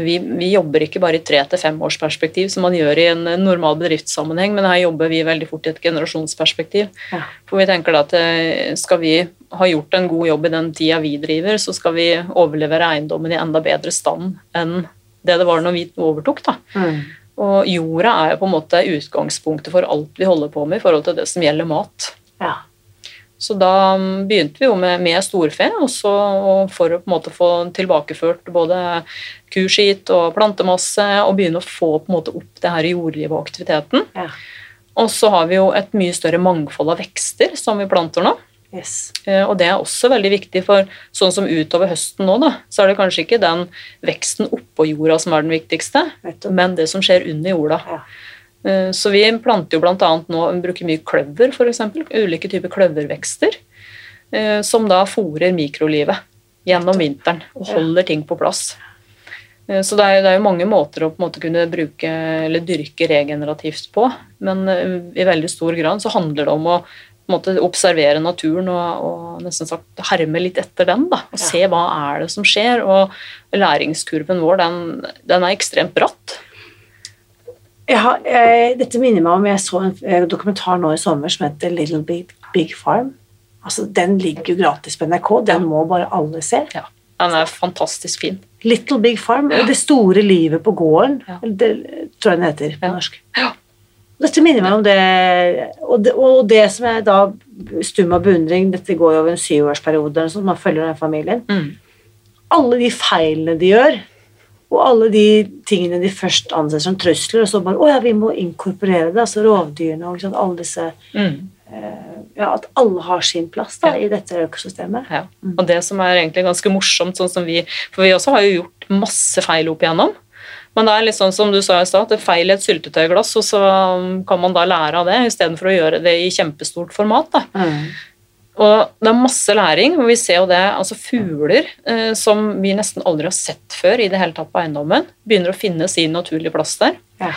vi, vi jobber ikke bare i tre til femårsperspektiv, som man gjør i en normal bedriftssammenheng, men her jobber vi veldig fort i et generasjonsperspektiv. Ja. For vi tenker da at eh, skal vi ha gjort en god jobb i den tida vi driver, så skal vi overlevere eiendommen i enda bedre stand enn det det var når vi overtok. da. Mm. Og jorda er jo på en måte utgangspunktet for alt vi holder på med i forhold til det som gjelder mat. Ja. Så da mm, begynte vi jo med, med storfe, og så og for å på en måte få tilbakeført både kuskit og plantemasse, og begynne å få på en måte opp det her jordlivet og aktiviteten. ja. Og så har vi jo et mye større mangfold av vekster som vi planter nå. Yes. Eh, Og det er også veldig viktig, for sånn som utover høsten nå, da, så er det kanskje ikke den veksten oppå jorda som er den viktigste, men det som skjer under jorda. Ja. Eh, Så vi planter jo bl.a. nå, vi bruker mye kløver, f.eks. Ulike typer kløvervekster, eh, som da fòrer mikrolivet gjennom vinteren og holder ting på plass. Så det er, jo- det er jo mange måter å på en måte kunne bruke eller dyrke regenerativt på, men i veldig stor grad så handler det om å måte observere naturen og, og nesten sagt herme litt etter den. da, og Ja. Se hva er det som skjer. og Læringskurven vår den, den er ekstremt bratt. Jeg eh, dette minner meg om jeg så en eh, dokumentar nå i sommer som heter Little Big, Big Farm. Altså, Den ligger jo gratis på NRK. Den må bare alle se. Ja, Den er fantastisk fin. Little Big Farm. Det store livet på gården. Ja. Det tror jeg den heter på Ja. norsk. Ja. Dette minner meg om det og, det og det som er da stum av beundring Dette går jo over en syvårsperiode, sånn, man følger den familien. Mm. Alle de feilene de gjør, og alle de tingene de først anser som trusler, og så bare Å ja, vi må inkorporere det. Altså rovdyrene og sånn, alle disse Mm. Ja, at alle har sin plass da, Ja. i dette økosystemet. Ja. Og det som er egentlig ganske morsomt, sånn som vi For vi også har jo gjort masse feil opp igjennom. Men det er litt sånn som du sa i stad, at det feil i et syltetøyglass, og så um, kan man da lære av det, istedenfor å gjøre det i kjempestort format. Mm. Og det er masse læring, og vi ser jo det, altså fugler eh, som vi nesten aldri har sett før i det hele tatt på eiendommen, begynner å finne sin naturlige plass der. Ja.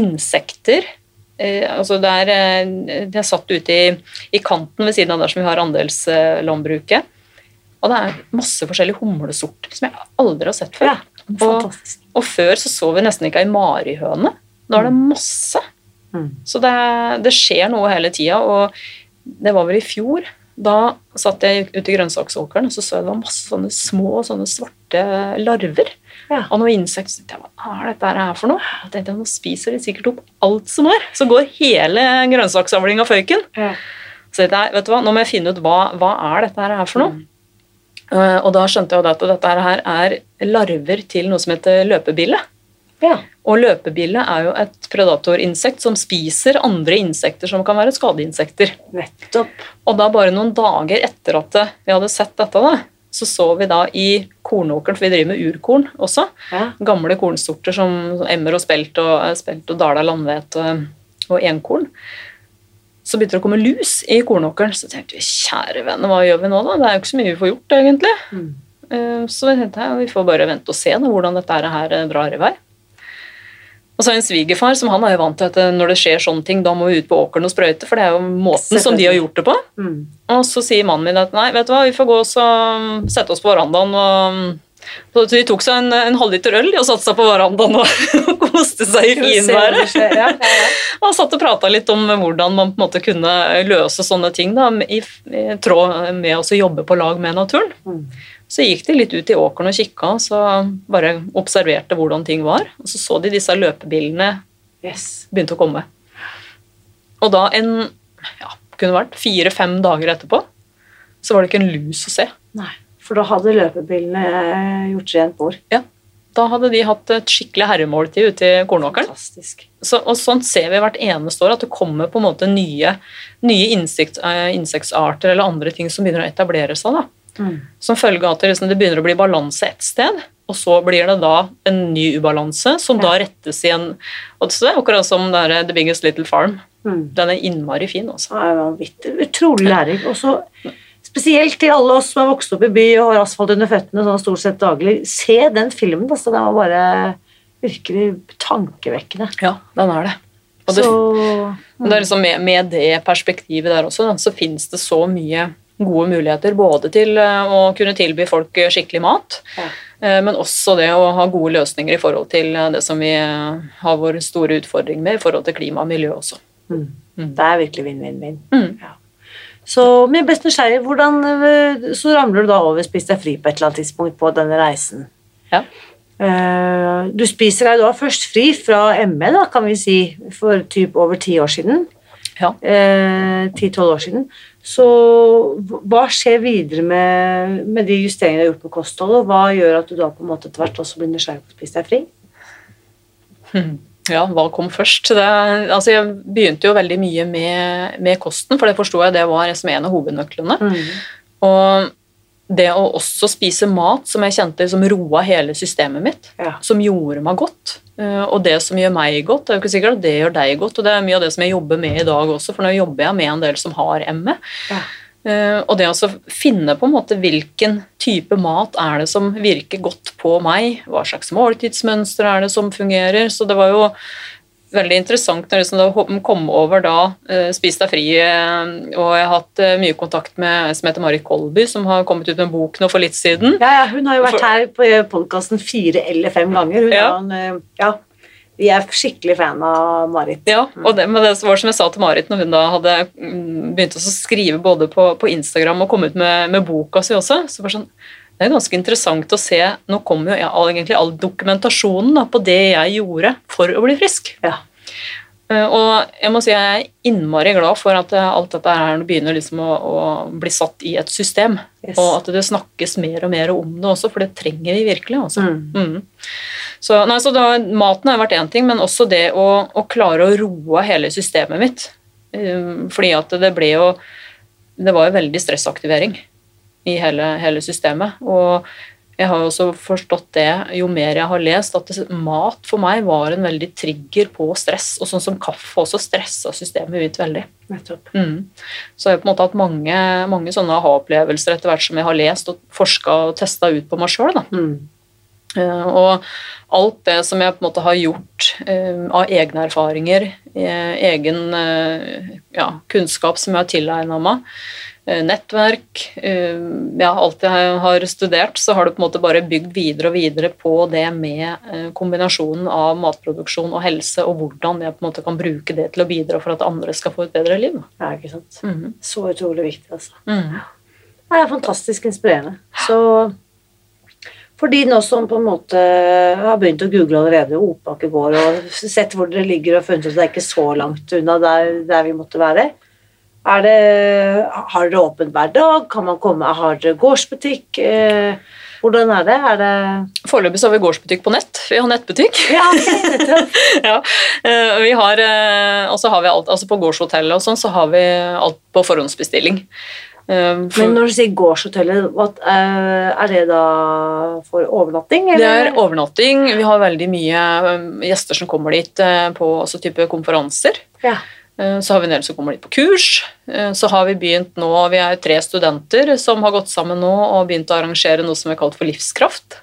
Insekter eh, altså det er, eh, De er satt ute i, i kanten ved siden av der som vi har andelslandbruket. Og det er masse forskjellige humlesorter som jeg aldri har sett før. Ja. Og, og før så så vi nesten ikke ei marihøne. Nå er det masse. Mm. Så det, det skjer noe hele tida, og det var vel i fjor. Da satt jeg ute i grønnsaksåkeren og så så jeg det var masse sånne små sånne svarte larver Ja. av noen insekter. Så tenkte jeg, Hva er dette her for noe? Tenkte, Nå spiser de sikkert opp alt som er. Så går hele grønnsakssamlinga føyken. Ja. Så jeg, vet du hva, nå må jeg finne ut hva, hva er dette her for noe. Eh, og da skjønte jeg at dette her er larver til noe som heter løpebille. Ja. Og løpebille er jo et predatorinsekt som spiser andre insekter som kan være skadeinsekter. Nettopp. Og da bare noen dager etter at vi hadde sett dette, da, så så vi da i kornåkeren, for vi driver med urkorn også, Ja. gamle kornsorter som emmer og spelt og, eh, spelt og dala landhvete og, og enkorn, så begynte det å komme lus i kornåkeren. Så tenkte vi kjære venner, hva gjør vi nå, da? Det er jo ikke så mye vi får gjort, egentlig. Mm. Eh, Så vi tenkte jeg, vi får bare vente og se da, hvordan dette her eh, drar i vei. Og så har jeg en svigerfar som han er jo vant til at eh, når det skjer sånne ting, da må vi ut på åkeren og sprøyte, for det er jo måten som de har gjort det på. Mm. Og så sier mannen min at nei, vet du hva, vi får gå og um, sette oss på verandaen og um, så de tok seg en, en halvliter øl og satte seg på verandaen og, koste seg i finværet. Ja, ja, ja. Og satt og prata litt om hvordan man på en måte kunne løse sånne ting da, i, i tråd med å jobbe på lag med naturen. Mm. Så gikk de litt ut i åkeren og kikka, så bare observerte hvordan ting var. Og så så de disse løpebilene Yes. begynte å komme. Og da en ja, kunne vært fire-fem dager etterpå, så var det ikke en lus å se. Nei, for da hadde løpebilene eh, gjort rent bord. Da hadde de hatt et skikkelig herremåltid ute i kornåkeren. Så, og sånt ser vi hvert eneste år, at det kommer på en måte nye, nye insekt, insektarter insektsarter eller andre ting som begynner å etablere seg. Mm. Som følge av at det, liksom, det begynner å bli balanse et sted, og så blir det da en ny ubalanse som da rettes i en Akkurat som der, The Biggest Little Farm. Mm. Den er innmari fin, altså. Er vanvittig. Utrolig læring. Og så spesielt til alle oss som har vokst opp i by og har asfalt under føttene sånn stort sett daglig. Se den filmen. Altså, den var bare virkelig tankevekkende. Ja, den er det. Og det, så det liksom med, med det perspektivet der også, så finnes det så mye gode muligheter både til eh, å kunne tilby folk eh, skikkelig mat, Ja. eh, men også det å ha gode løsninger i forhold til det som vi har vår store utfordring med, i forhold til klima og miljø også. mm. Mm. Det er virkelig vinn-vinn-vinn. Mm. Ja. Så men jeg best nysgjerrig, hvordan eh, Så ramler du da over Spis deg fri på et eller annet tidspunkt på denne reisen. Ja. Eh, Du spiser deg da først fri fra ME, da, kan vi si, for typ over ti år siden. Ja. Ti-tolv år siden. Så hva skjer videre med, med de justeringene du har gjort på kostholdet? Hva gjør at du da på en måte etter hvert også blir nysgjerrig på å spise deg fri? Ja, hva kom først? Det, altså jeg begynte jo veldig mye med, med kosten, for det forsto jeg det var som en av hovednøklene. Og det å også spise mat som jeg kjente som roa hele systemet mitt, Ja. som gjorde meg godt, eh, og det som gjør meg godt, det er jo ikke sikkert at det gjør deg godt, og det er mye av det som jeg jobber med i dag også, for nå jobber jeg med en del som har ME. Ja. Eh, Og det å finne på en måte hvilken type mat er det som virker godt på meg, hva slags måltidsmønster er det som fungerer, så det var jo veldig interessant når liksom kom over da eh, Spis deg fri, eh, og jeg har hatt mye kontakt med en som heter Marit Kolby, som har kommet ut med en bok nå for litt siden. Ja, ja, hun har jo vært her på podkasten fire eller fem ganger. Hun Ja. en, ja, vi er skikkelig fan av Marit. Ja, og det, men det var som jeg sa til Marit når hun da hadde mm, begynt å skrive både på, på Instagram og komme ut med, med boka si også, så var det sånn det er ganske interessant å se Nå kommer jo all- egentlig all dokumentasjonen da, på det jeg gjorde for å bli frisk. Ja. Eh, Og jeg må si jeg er innmari glad for at eh, alt dette her begynner liksom å, å bli satt i et system. Yes. Og at det snakkes mer og mer om det også, for det trenger vi virkelig. Altså. Mm. Mm. Så, nei, så da, maten har vært én ting, men også det å, å klare å roe hele systemet mitt. Um, fordi at det ble jo Det var jo veldig stressaktivering i hele, hele systemet. Og jeg har jo også forstått det jo mer jeg har lest, at mat for meg var en veldig trigger på stress. Og sånn som kaffe også stressa systemet mitt veldig. Mm. Så jeg har på en måte hatt mange, mange sånne aha-opplevelser etter hvert som jeg har lest og forska og testa ut på meg sjøl. Mm. Uh, og alt det som jeg på en måte har gjort uh, av egne erfaringer, uh, egen ja, kunnskap som jeg har tilegna meg, nettverk ja, Alt jeg har studert, så har det på en måte bare bygd videre og videre på det med kombinasjonen av matproduksjon og helse, og hvordan jeg på en måte kan bruke det til å bidra for at andre skal få et bedre liv. Ja, ikke sant. Mm. Så utrolig viktig, altså. Mm. Det er fantastisk inspirerende. Så for de nå som på en måte har begynt å google allerede Opaker gård, og sett hvor dere ligger og funnet ut at det er ikke så langt unna der, der vi måtte være, er det, har dere åpent hver dag? Kan man komme? Har dere gårdsbutikk? Eh, hvordan er det? Er det Foreløpig så har vi gårdsbutikk på nett. Vi har nettbutikk. Ja, ja. eh, vi har, eh, og så har vi alt, altså På gårdshotellet og sånn, så har vi alt på forhåndsbestilling. Eh, for- Men når du sier gårdshotellet, eh, er det da for overnatting? Det er overnatting. Vi har veldig mye um, gjester som kommer dit eh, på altså type konferanser. Ja. Eh, Så har vi en del som kommer dit på kurs. Så har vi begynt nå, vi er tre studenter som har gått sammen nå og begynt å arrangere noe som er kalt for Livskraft.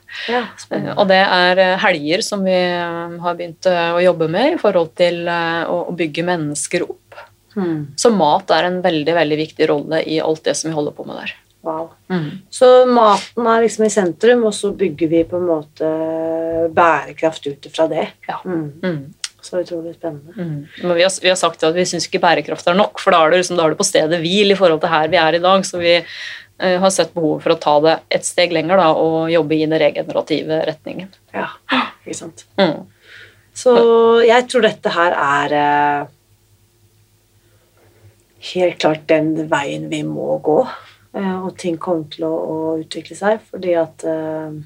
ja. Og det er helger som vi har begynt å jobbe med i forhold til å bygge mennesker opp. Hmm. Så mat er en veldig, veldig viktig rolle i alt det som vi holder på med der. Wow. Så maten er liksom i sentrum, og så bygger vi på en måte bærekraft ut ifra det. Ja. Mm. Mm. Så utrolig spennende. Mm. Men vi har, vi har sagt at vi syns ikke bærekraft er nok, for da er det, liksom, da er det på stedet hvil i forhold til her vi er i dag. Så vi eh, har sett behovet for å ta det et steg lenger da, og jobbe i den regenerative retningen. Ja, ikke sant. Mm. Så jeg tror dette her er eh, helt klart den veien vi må gå. eh, og ting kommer til å, å utvikle seg, fordi at eh,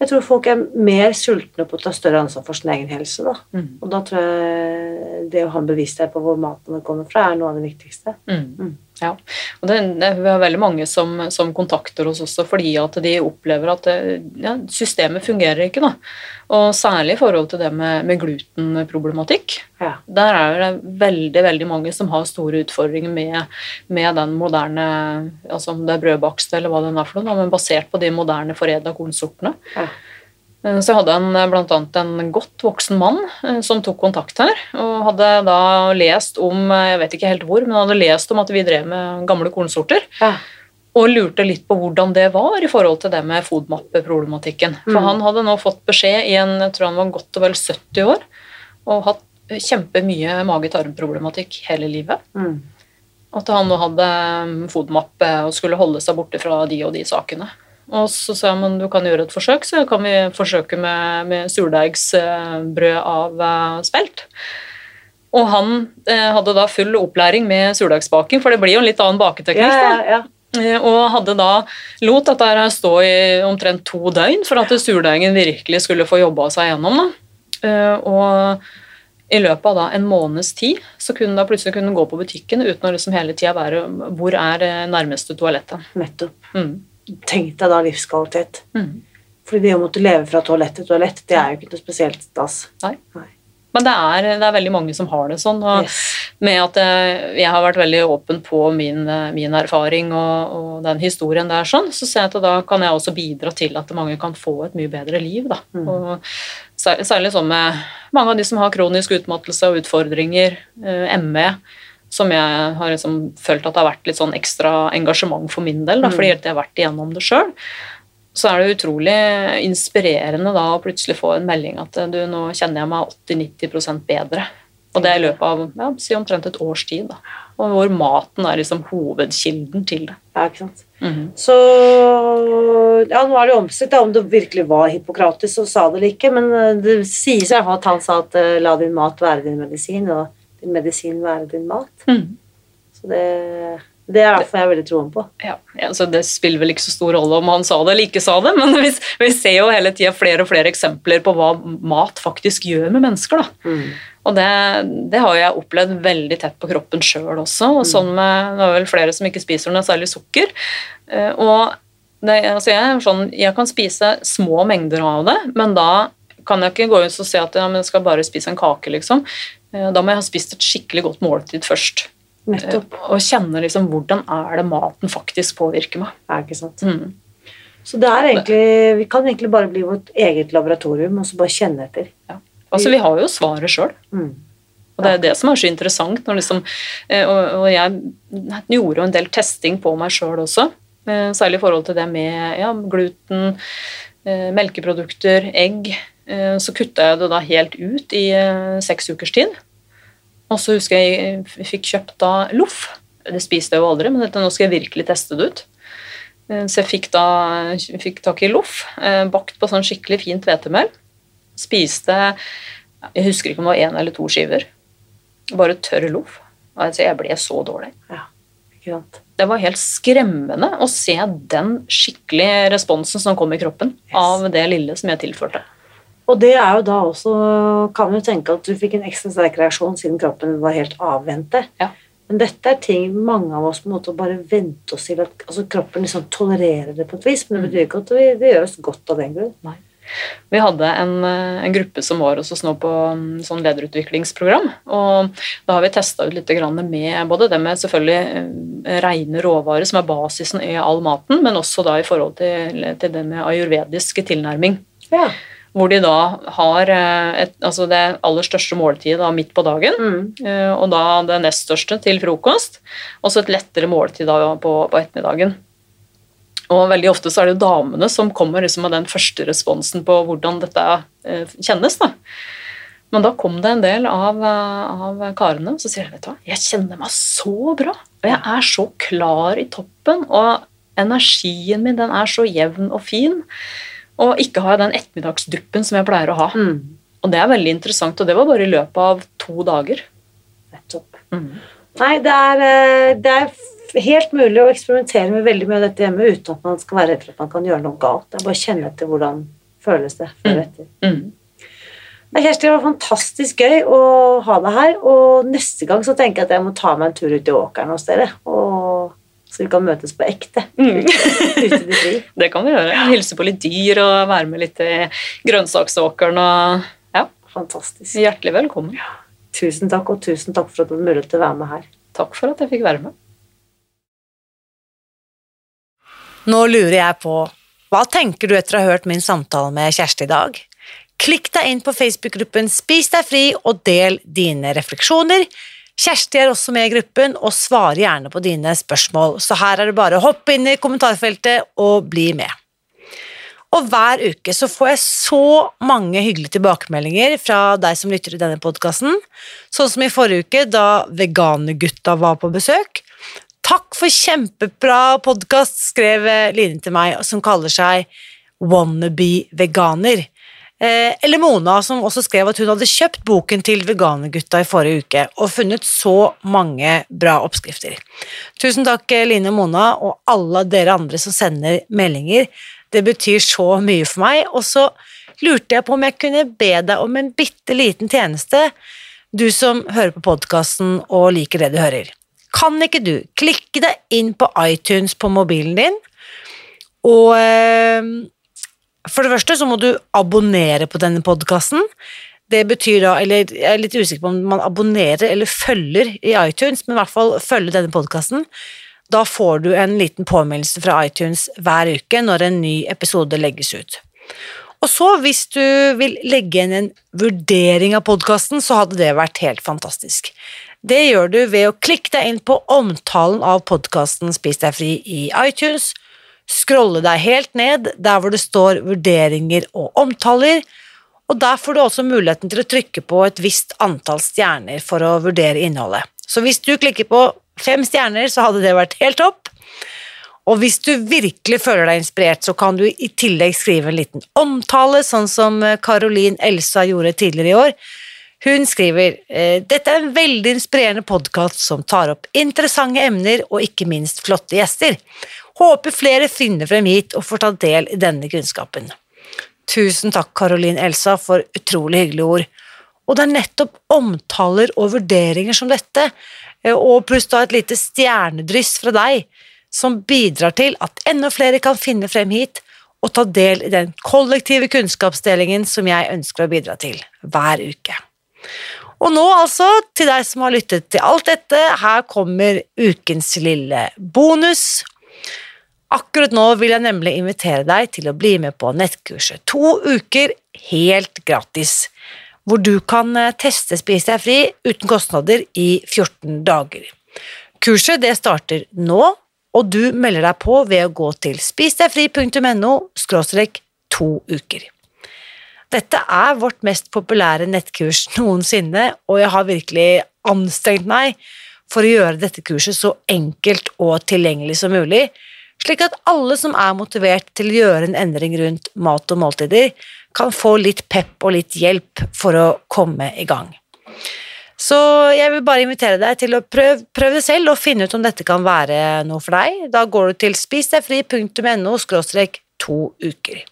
Jeg tror folk er mer sultne på å ta større ansvar for sin egen helse. da. Mm. Og da tror jeg det å ha en bevissthet på hvor maten kommer fra, er noe av det viktigste. Mm. Mm. Ja. Og det, det, vi har veldig mange som, som kontakter oss også fordi at de opplever at det, ja, systemet fungerer ikke. Da. Og særlig i forhold til det med, med glutenproblematikk. Ja. Der er det veldig veldig mange som har store utfordringer med, med den moderne altså om det er brødbakst eller hva det er for noe, men basert på de moderne foredla kornsortene. Ja. Eh, Så jeg hadde en, blant annet en godt voksen mann eh, som tok kontakt her, og hadde da lest om eh, jeg vet ikke helt hvor, men hadde lest om at vi drev med gamle kornsorter. Ja. Og lurte litt på hvordan det var i forhold til det med FODMAP-problematikken. For Mm. han hadde nå fått beskjed i en, jeg tror han var godt og vel 70 år, og hatt kjempemye mage-tarm-problematikk hele livet. Mm. At han nå hadde um, eh, og skulle holde seg borte fra de og de sakene. Og så sa jeg men du kan gjøre et forsøk, så kan vi forsøke med, med surdeigsbrød av eh, spelt. Og han eh, hadde da full opplæring med surdeigsbaking, for det blir jo en litt annen baketeknikk. Ja, ja, ja. Eh, Og hadde da lot dette her stå i omtrent to døgn for at surdeigen virkelig skulle få jobba seg gjennom. Da. Eh, Og i løpet av da en måneds tid så kunne da plutselig kunne gå på butikken uten å liksom hele tida være Hvor er nærmeste toalettet? Nettopp. Mm. Tenk deg da livskvalitet. Mm. Fordi det å måtte leve fra toalett til toalett, det er jo ikke noe spesielt stas. Nei. Nei. Men det er, det er veldig mange som har det sånn. Og Yes. med at jeg, jeg har vært veldig åpen på min, eh, min erfaring og, og den historien der, sånn, så ser jeg at da kan jeg også bidra til at mange kan få et mye bedre liv. Da. Mm. Og sær- særlig sånn med mange av de som har kronisk utmattelse og utfordringer, eh, ME, som jeg har liksom følt at det har vært litt sånn ekstra engasjement for min del, da, Mm. fordi jeg har vært igjennom det sjøl. Så er det utrolig inspirerende da å plutselig få en melding at du, nå kjenner jeg meg 80-90% bedre. Og det er i løpet av ja, si omtrent et års tid. Da. Og hvor maten er liksom hovedkilden til det. Ja, ikke sant. Mhm. Så Ja, nå er det omstridt om det virkelig var Hippokrates som sa det eller ikke, men eh, det sies i at han sa at eh, la din mat være din medisin, og medisin være din mat. Mm. Så det, det er fall jeg veldig troen på. Ja, ja, så Det spiller vel ikke så stor rolle om han sa det eller ikke sa det, men vi, vi ser jo hele tida flere og flere eksempler på hva mat faktisk gjør med mennesker. da. Og det, det har jeg opplevd veldig tett på kroppen sjøl også. og sånn med, Det er vel flere som ikke spiser noe særlig sukker. eh, Og det, altså jeg, er sånn, jeg kan spise små mengder av det, men da kan jeg ikke gå ut og si at ja, jeg skal bare spise en kake, liksom. Eh, Da må jeg ha spist et skikkelig godt måltid først. Nettopp. Eh, Og kjenne liksom hvordan er det maten faktisk påvirker meg. Ja, ikke sant. Mm. Så det er egentlig, vi kan egentlig bare bli vårt eget laboratorium og så bare kjenne etter. Ja. Altså, vi har jo svaret sjøl. Mm. Og det er det som er så interessant. Når liksom, eh, og, jeg gjorde jo en del testing på meg sjøl også. Særlig i forhold til det med ja, gluten, melkeprodukter, egg. Eh, Så kutta jeg det da helt ut i eh, seks ukers tid. Og så husker jeg jeg fikk kjøpt da loff. Det spiste jeg jo aldri, men dette, nå skal jeg virkelig teste det ut. Eh, Så jeg fikk da fikk tak i loff, bakt på sånn skikkelig fint hvetemel. Spiste Jeg husker ikke om det var én eller to skiver. Bare tørr loff. Altså, jeg ble så dårlig. Ikke sant? Det var helt skremmende å se den skikkelige responsen som kom i kroppen Yes. av det lille som jeg tilførte. Og det er jo da også Kan jo tenke at du fikk en ekstra sterk reaksjon siden kroppen var helt avvente. Ja. Men dette er ting mange av oss på en måte bare venter oss til at altså kroppen liksom tolererer det på et vis. Men det betyr ikke at vi, det gjør oss godt av den grunn. Vi hadde en, en gruppe som var hos oss nå på mm, sånn lederutviklingsprogram. og Da har vi testa ut litt grann med både det med selvfølgelig eh, rene råvarer, som er basisen i all maten, men også da i forhold til, til det med ayurvedisk tilnærming. Ja. Hvor de da har eh, et, altså det aller største måltidet da midt på dagen, Mm. eh, og da det nest største til frokost, og så et lettere måltid da på, på ettermiddagen. Og veldig ofte så er det jo damene som kommer liksom med den første responsen på hvordan dette eh, kjennes. da. Men da kom det en del av, av karene så sier jeg, vet du hva, jeg kjenner meg så bra. Og jeg er så klar i toppen, og energien min den er så jevn og fin. Og ikke har jeg den ettermiddagsduppen som jeg pleier å ha. Mm. Og det er veldig interessant, og det var bare i løpet av to dager. Nettopp. Mm. Nei, det er, eh, det er helt mulig å eksperimentere med veldig mye av dette hjemme uten at man skal være redd for at man kan gjøre noe galt. Det er bare å kjenne etter hvordan føles det før og etter. Mm. Nei, Kjersti, det var fantastisk gøy å ha deg her, og neste gang så tenker jeg at jeg må ta meg en tur ut i åkeren hos dere, og, så vi kan møtes på ekte. Mm. Ute det kan vi gjøre. Hilse på litt dyr og være med litt i grønnsaksåkeren. og ja, Fantastisk. Hjertelig velkommen. Tusen takk, og tusen takk for at du hadde mulighet til å være med her. Takk for at jeg fikk være med. Nå lurer jeg på, hva tenker du etter å ha hørt min samtale med Kjersti i dag? Klikk deg inn på Facebook-gruppen Spis deg fri og del dine refleksjoner. Kjersti er også med i gruppen og svarer gjerne på dine spørsmål, så her er det bare å hoppe inn i kommentarfeltet og bli med. Og hver uke så får jeg så mange hyggelige tilbakemeldinger fra deg som lytter til denne podkasten, sånn som i forrige uke da veganergutta var på besøk. Takk for kjempebra podkast, skrev Line til meg, som kaller seg Wannabe veganer. Eh, eller Mona, som også skrev at hun hadde kjøpt boken til Veganergutta i forrige uke og funnet så mange bra oppskrifter. Tusen takk, Line Mona, og alle dere andre som sender meldinger. Det betyr så mye for meg. Og så lurte jeg på om jeg kunne be deg om en bitte liten tjeneste, du som hører på podkasten og liker det du hører. Kan ikke du klikke deg inn på iTunes på mobilen din, og eh, for det første så må du abonnere på denne podkasten. Det betyr da, eller jeg er litt usikker på om man abonnerer eller følger i iTunes, men i hvert fall følge denne podkasten. Da får du en liten påminnelse fra iTunes hver uke når en ny episode legges ut. Og så, hvis du vil legge inn en vurdering av podkasten, så hadde det vært helt fantastisk. Det gjør du ved å klikke deg inn på omtalen av podkasten Spis deg fri i iTunes, scrolle deg helt ned der hvor det står vurderinger og omtaler, og der får du også muligheten til å trykke på et visst antall stjerner for å vurdere innholdet. Så hvis du klikker på fem stjerner, så hadde det vært helt topp. Og hvis du virkelig føler deg inspirert, så kan du i tillegg skrive en liten omtale, sånn som Caroline Elsa gjorde tidligere i år. Hun skriver eh, dette er en veldig inspirerende podkast som tar opp interessante emner og ikke minst flotte gjester. Håper flere finner frem hit og får ta del i denne kunnskapen. Tusen takk, Caroline Elsa, for utrolig hyggelige ord. Og det er nettopp omtaler og vurderinger som dette, eh, og pluss da et lite stjernedryss fra deg, som bidrar til at enda flere kan finne frem hit og ta del i den kollektive kunnskapsdelingen som jeg ønsker å bidra til hver uke. Og nå altså, til deg som har lyttet til alt dette, her kommer ukens lille bonus. Akkurat nå vil jeg nemlig invitere deg til å bli med på nettkurset To uker helt gratis, hvor du kan eh, teste Spis deg fri uten kostnader i 14 dager. Kurset det starter nå, og du melder deg på ved å gå til spisdegfri.no to uker. Dette er vårt mest populære nettkurs noensinne, og jeg har virkelig anstrengt meg for å gjøre dette kurset så enkelt og tilgjengelig som mulig, slik at alle som er motivert til å gjøre en endring rundt mat og måltider, kan få litt pepp og litt hjelp for å komme i gang. Så jeg vil bare invitere deg til å prøve, prøv det selv og finne ut om dette kan være noe for deg. Da går du til spisdegfri.no to uker.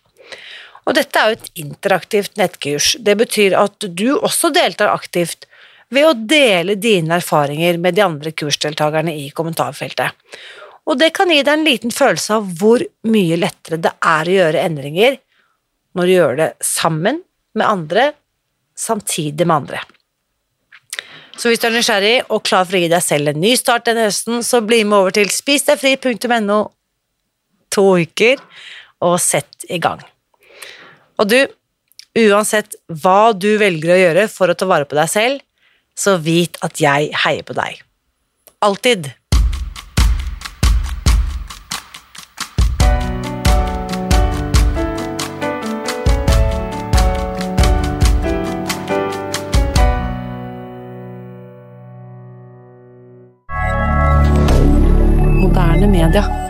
Og dette er jo et interaktivt nettkurs. Det betyr at du også deltar aktivt ved å dele dine erfaringer med de andre kursdeltakerne i kommentarfeltet. Og det kan gi deg en liten følelse av hvor mye lettere det er å gjøre endringer når du gjør det sammen med andre, samtidig med andre. Så hvis du er nysgjerrig og klar for å gi deg selv en ny start denne høsten, så bli med over til spisdegfri.no to uker og sett i gang. Og du, uansett hva du velger å gjøre for å ta vare på deg selv, så vit at jeg heier på deg. Alltid. Moderne media.